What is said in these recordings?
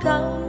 高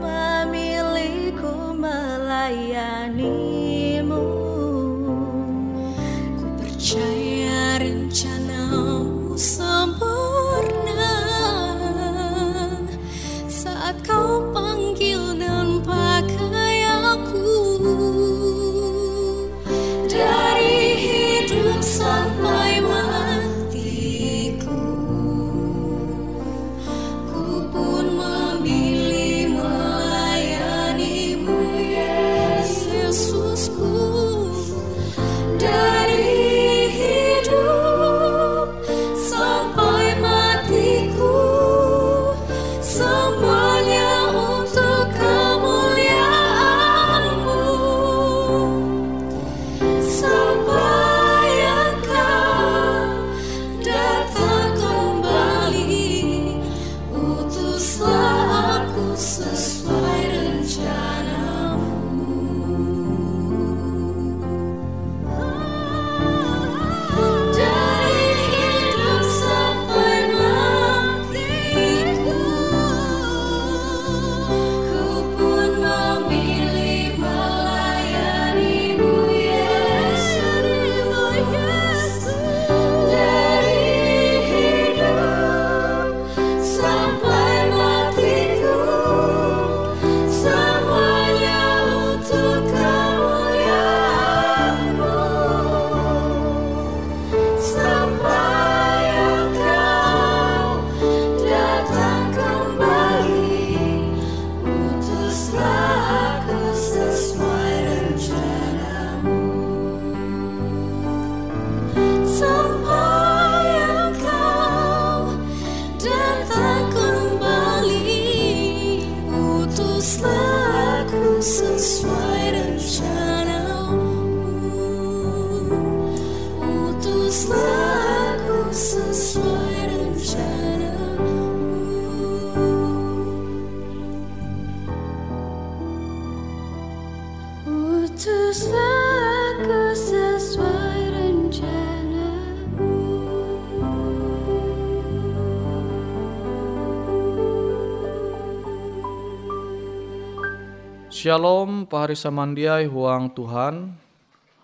Shalom pahari samandiai huang Tuhan.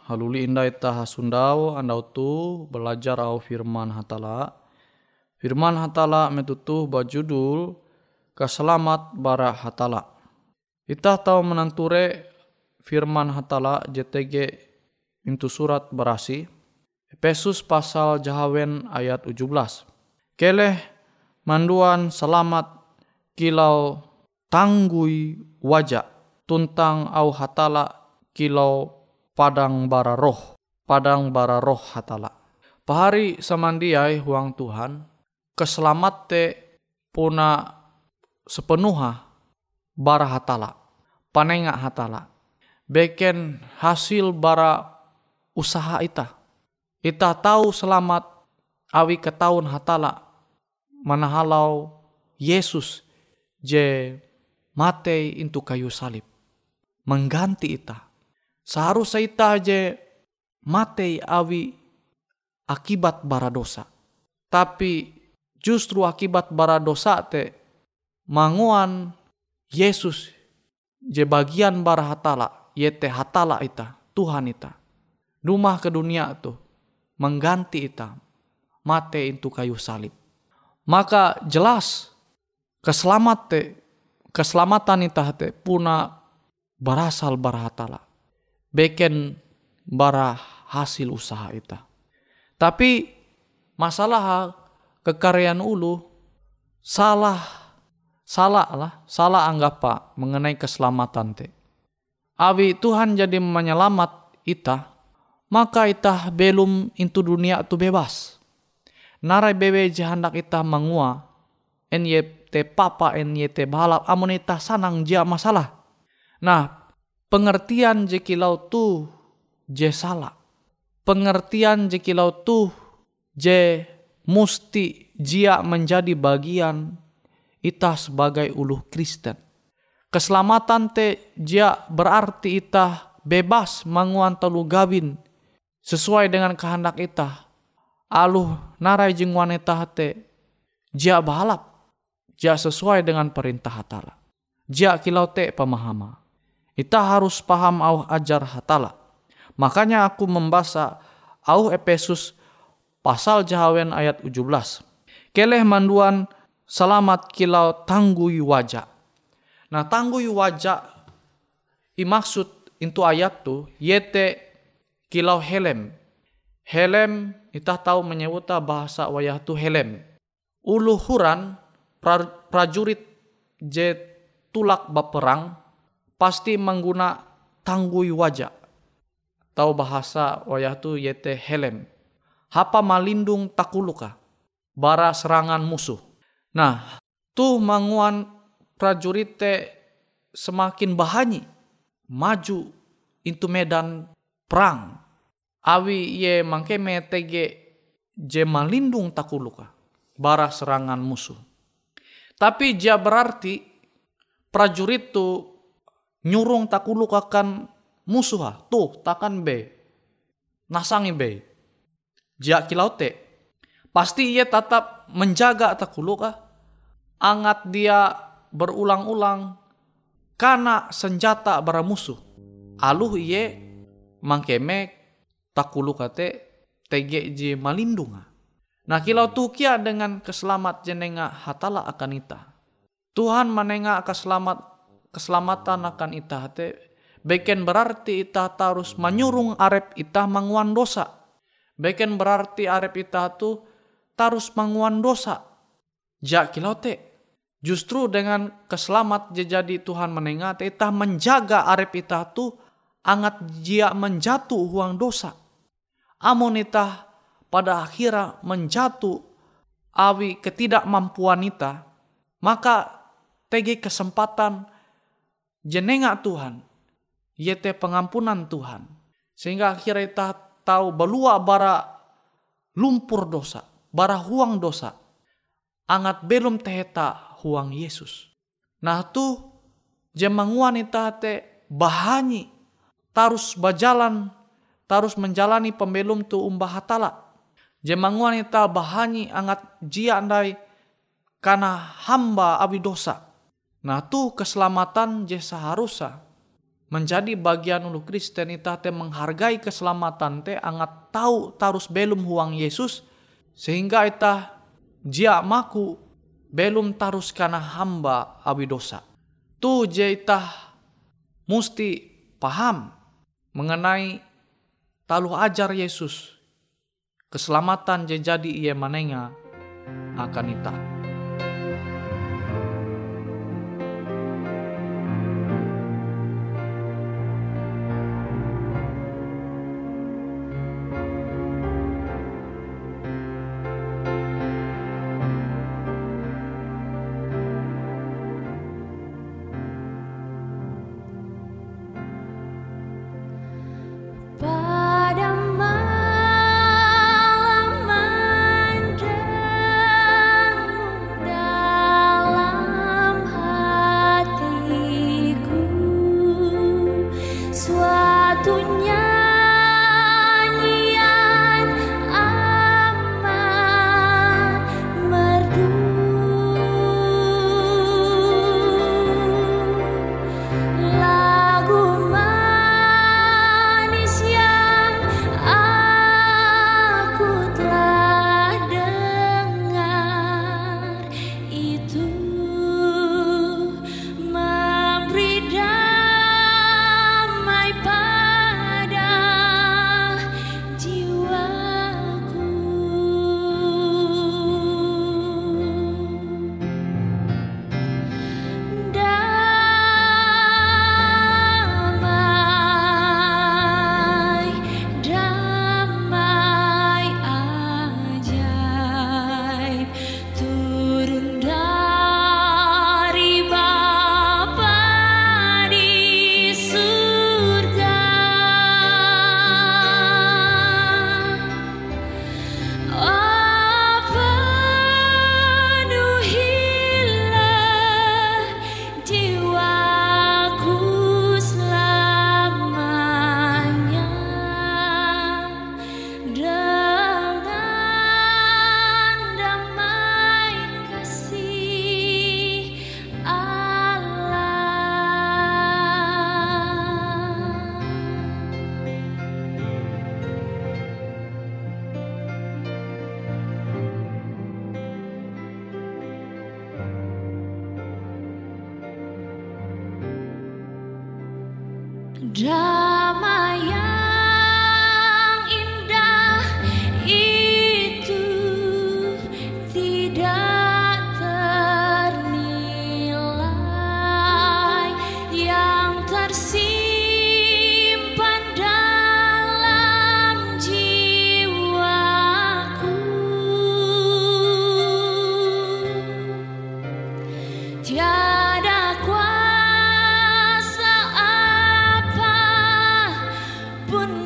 Haluli indah ita hasundau andau tu belajar au firman hatala. Firman hatala metutuh bajudul Keselamat bara hatala. Ita tahu menanture firman hatala JTG into surat berasi Efesus pasal Jahawen ayat 17 Keleh manduan selamat kilau tanggui wajah tuntang au hatala kilau padang bara roh padang bara roh hatala. Pahari samandiai huang Tuhan keselamat te puna sepenuha bara hatala panenga hatala. Beken hasil bara usaha ita. Ita tahu selamat awi ketahun hatala manahalau Yesus je mate into kayu salib mengganti ita. Seharusnya ita je mate awi akibat bara dosa. Tapi justru akibat bara dosa te manguan Yesus je bagian bara hatala yete hatala ita Tuhan ita. Rumah ke dunia tu mengganti ita mate itu kayu salib. Maka jelas keselamatan ita te puna berasal bara hatala beken bara hasil usaha ita tapi masalah kekaryaan ulu salah salah lah salah anggap pak mengenai keselamatan te awi Tuhan jadi menyelamat ita maka ita belum into dunia tu bebas. Narai bebe jahandak ita mangua NYT papa NYT balap amun ita sanang dia masalah. Nah, pengertian jekilau tu je salah. Pengertian jekilau tu je musti jia menjadi bagian ita sebagai uluh Kristen. Keselamatan te jia berarti ita bebas manguan telu gawin sesuai dengan kehendak ita. Aluh narai jeng wanita te jia balap ja sesuai dengan perintah hatala. Ja kilau te pemahama. Ita harus paham au ajar hatala. Makanya aku membaca au Efesus pasal jahawen ayat 17. Keleh manduan selamat kilau tanggui wajah. Nah tanggui wajah imaksud itu ayat tu yete kilau helm. Helm kita tahu menyebutnya bahasa wayah tu helm. Uluhuran prajurit je tulak baperang pasti mengguna tanggui wajah. Tahu bahasa wayah tu yete helm. Hapa malindung takuluka. Bara serangan musuh. Nah, tuh manguan prajurit te semakin bahanyi maju itu medan perang. Awi ye mangke metege je malindung takuluka. Bara serangan musuh. Tapi dia berarti prajurit tu nyurung takuluk akan musuh tuh takkan be. Nasangi be. Dia kilaute pasti ia tetap menjaga takuluk angat dia berulang-ulang karena senjata bara musuh. Aluh iye mangkeme takuluk te tege je malindunga. Nah kilau tukia dengan keselamat jenenga hatala akan ita. Tuhan menenga keselamat keselamatan akan ita hate. Beken berarti ita harus menyurung arep ita manguan dosa. Beken berarti arep ita tu tarus manguan dosa. Ja kilau te. Justru dengan keselamat jadi Tuhan menenga ita menjaga arep ita tu angat jia menjatuh huang dosa. Amun ita pada akhirnya menjatuh awi ketidakmampuan kita, maka tegi kesempatan jenenga Tuhan, yete pengampunan Tuhan. Sehingga akhirnya kita tahu belua bara lumpur dosa, bara huang dosa. Angat belum teheta huang Yesus. Nah tu jemang wanita te bahanyi tarus bajalan tarus menjalani pembelum tu umbah hatala Jemang wanita bahani angat jia andai karena hamba abi dosa. Nah tu keselamatan je seharusnya menjadi bagian ulu Kristen ita te menghargai keselamatan te angat tahu tarus belum huang Yesus sehingga ita jia maku belum tarus karena hamba awi dosa. Tu je ita musti paham mengenai talu ajar Yesus keselamatan jadi ia manenga akan ita.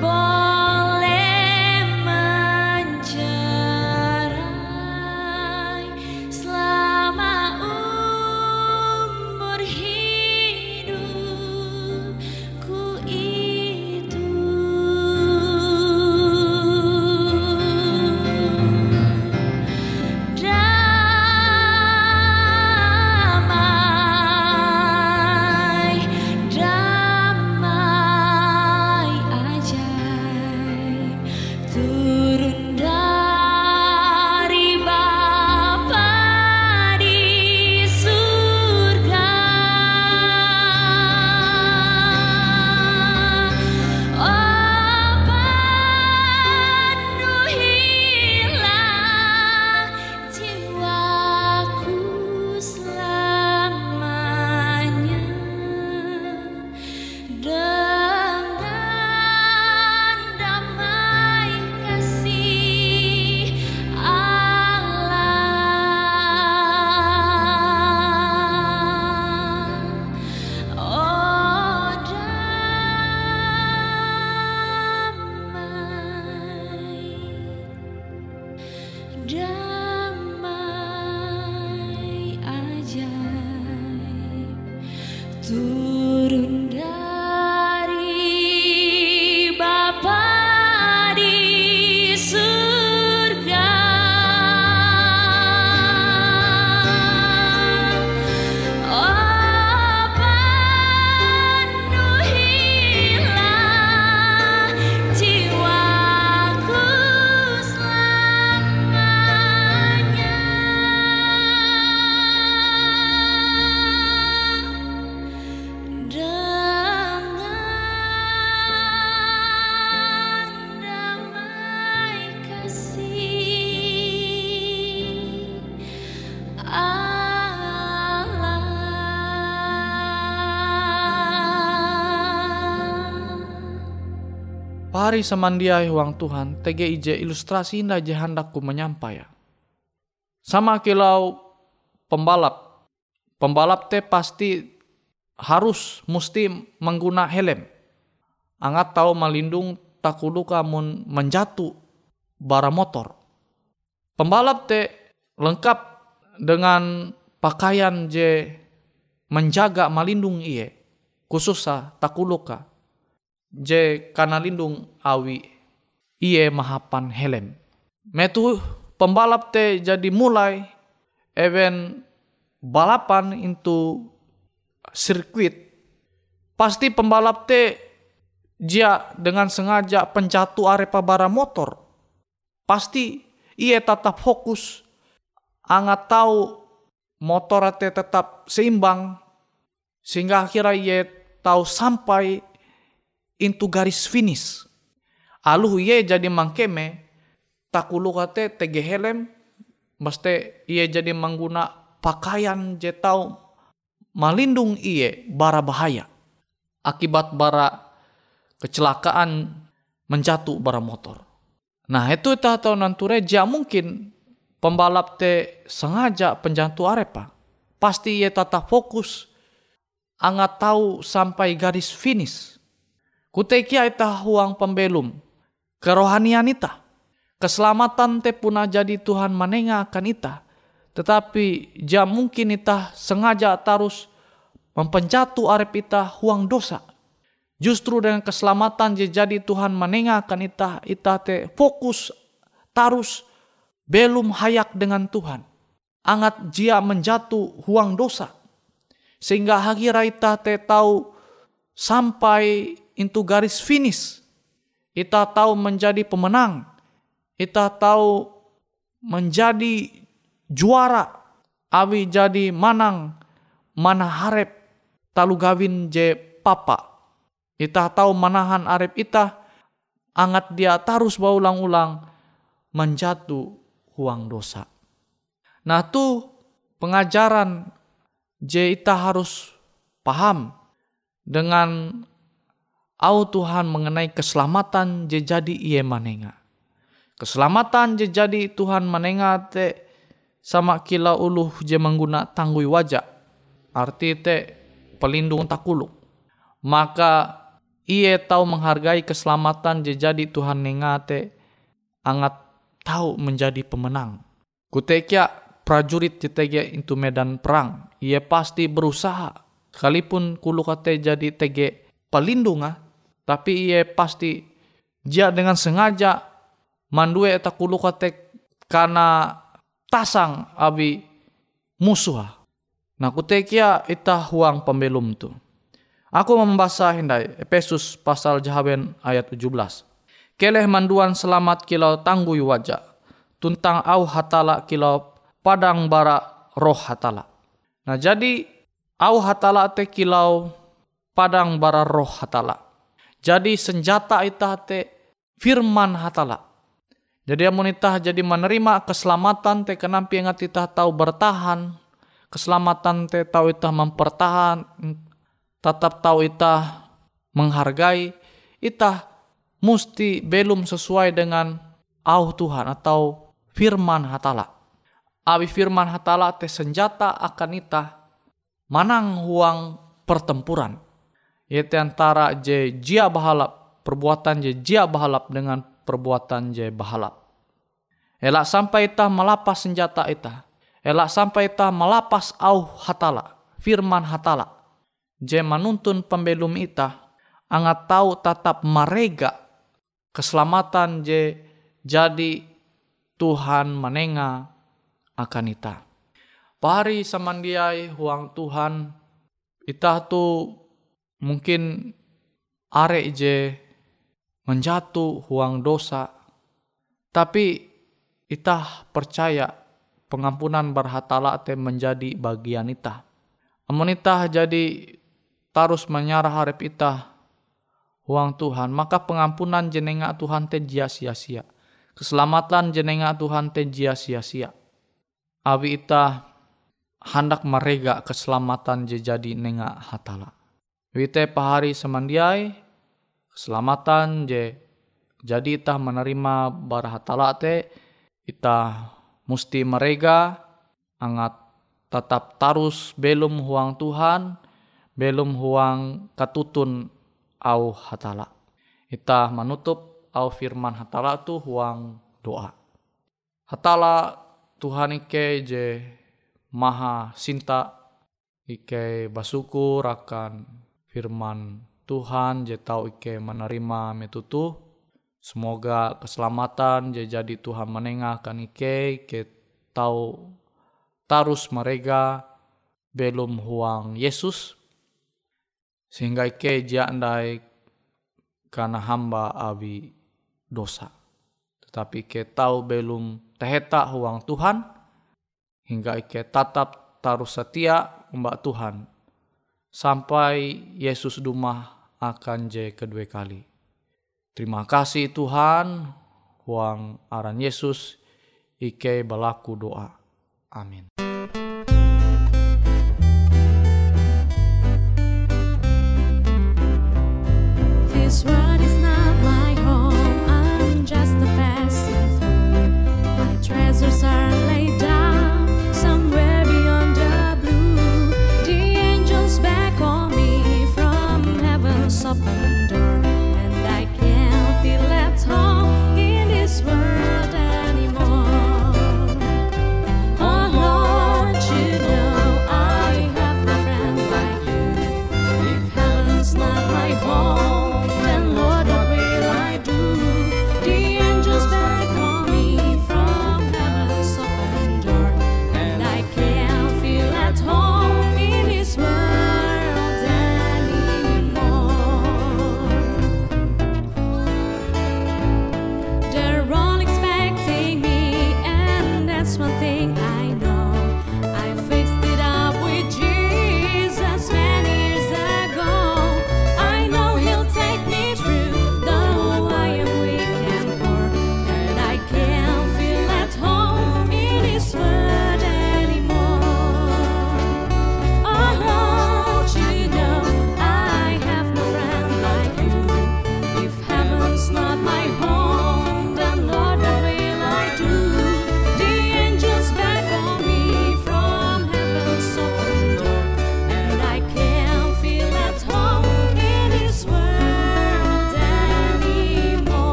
Boy. Pari samandiai huang Tuhan, TGIJ ilustrasi indah je hendakku menyampaikan. Sama kilau pembalap. Pembalap teh pasti harus mesti mengguna helm. Angat tahu melindung takulu kamu menjatuh bara motor. Pembalap teh lengkap dengan pakaian je menjaga melindung iye khususnya takuluka je karena lindung awi. Iye mahapan helm. Metu pembalap te jadi mulai event balapan itu sirkuit. Pasti pembalap te dia dengan sengaja penjatuh arepa bara motor. Pasti ia tetap fokus. Angat tahu motor te tetap seimbang. Sehingga akhirnya ia tahu sampai into garis finish. Aluh ia jadi mangkeme takulu kate tege helm mesti ia jadi mengguna pakaian je tahu melindung ia bara bahaya akibat bara kecelakaan menjatuh bara motor. Nah itu kita tahu nanture ja mungkin pembalap te sengaja penjatuh arepa. Pasti ia tetap fokus angat tahu sampai garis finish Kutekia ita huang pembelum. Kerohanian ita. Keselamatan te puna jadi Tuhan manenga akan ita. Tetapi jam mungkin ita sengaja tarus mempencatu arep ita huang dosa. Justru dengan keselamatan je jadi Tuhan manenga akan ita, ita te fokus tarus belum hayak dengan Tuhan. Angat jia menjatuh huang dosa. Sehingga akhirnya ita te tahu sampai into garis finish. Kita tahu menjadi pemenang. Kita tahu menjadi juara. Awi jadi manang. Mana harap talu gawin je papa. Kita tahu manahan arep ita. Angat dia tarus baulang-ulang. Menjatuh huang dosa. Nah tu pengajaran je ita harus paham dengan au Tuhan mengenai keselamatan je jadi iye manenga. Keselamatan je jadi Tuhan manenga te sama kila uluh je mengguna tanggui wajah. Arti te pelindung takulu. Maka iye tahu menghargai keselamatan je jadi Tuhan nenga te angat tahu menjadi pemenang. Kutekia prajurit jetege itu medan perang. Ia pasti berusaha. Sekalipun kulu kate jadi tege pelindunga, tapi ia pasti dia dengan sengaja mandue eta kulu kate karena tasang abi musuh. Nah kutekia ita huang pembelum tu. Aku membaca hindai Efesus pasal jahaben ayat 17. Keleh manduan selamat kilau tanggui wajah. Tuntang au hatala kilau padang bara roh hatala. Nah jadi au hatala te kilau padang bara roh hatala. Jadi senjata ita te firman hatala. Jadi amun ita jadi menerima keselamatan te kenampi ingat ita tahu bertahan. Keselamatan te tahu ita mempertahan. Tetap tahu ita menghargai. Ita mesti belum sesuai dengan au Tuhan atau firman hatala. Abi firman hatala te senjata akan ita manang huang pertempuran yaitu antara je jia bahalap perbuatan je jia bahalap dengan perbuatan je bahalap. Elak sampai itah melapas senjata itah. Elak sampai itah melapas au hatala, firman hatala. Je menuntun pembelum itah, angat tahu tetap merega keselamatan je jadi Tuhan menenga akan ita. Pari samandiai huang Tuhan, ita tu mungkin are je menjatuh huang dosa, tapi itah percaya pengampunan berhatala te menjadi bagian itah. Amun itah jadi tarus menyarah harap itah huang Tuhan, maka pengampunan jenenga Tuhan te jia sia-sia. Keselamatan jenenga Tuhan te jia sia-sia. Abi itah hendak merega keselamatan je jadi nenga hatala. Wite pahari semandiai, keselamatan je Jadi itah menerima bara hatala te itah musti mereka angat tetap tarus belum huang Tuhan, belum huang katutun au hatala. Itah menutup au firman hatala tu huang doa. Hatala Tuhan ike je maha sinta ike basukur akan firman Tuhan je tau ike menerima metutu Semoga keselamatan jadi Tuhan menengahkan ike, ke tahu tarus mereka belum huang Yesus. Sehingga ike jandai karena hamba abi dosa. Tetapi ike tahu belum teheta huang Tuhan. Hingga ike tatap tarus setia mbak Tuhan sampai Yesus dumah akan je kedua kali. Terima kasih Tuhan, huang aran Yesus, ike balaku doa. Amin. This world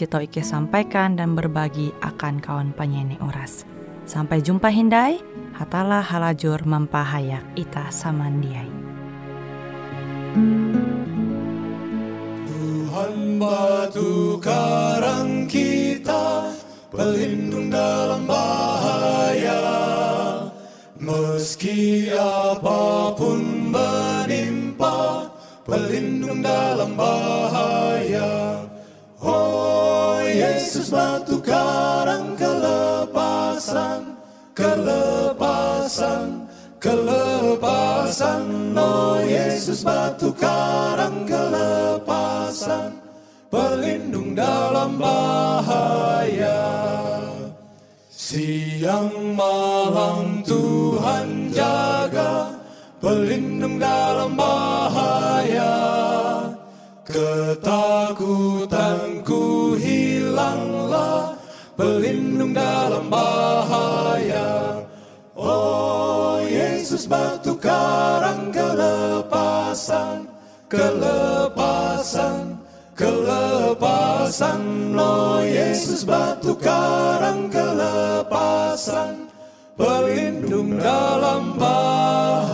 jito Ike sampaikan dan berbagi akan kawan penyanyi Uras. Sampai jumpa Hindai, hatalah halajur mempahayak Ita Samandiai. Tuhan batu karang kita Pelindung dalam bahaya Meski apa pun menimpa Pelindung dalam bahaya Batu karang kelepasan Kelepasan Kelepasan. Oh Yesus batu karang kelepasan Pelindung dalam bahaya. Siang malam Tuhan jaga Pelindung dalam bahaya. Ketakutanku Pelindung dalam bahaya. Oh Yesus batu karang kelepasan Kelepasan Kelepasan. Oh Yesus batu karang kelepasan Pelindung dalam bahaya